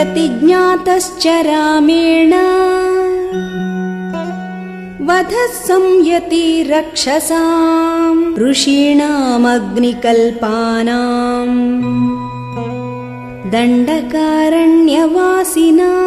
प्रतिज्ञातश्च रामेण। वधः संयति रक्षसाम् ऋषीणामग्निकल्पानाम्। दण्डकारण्यवासिना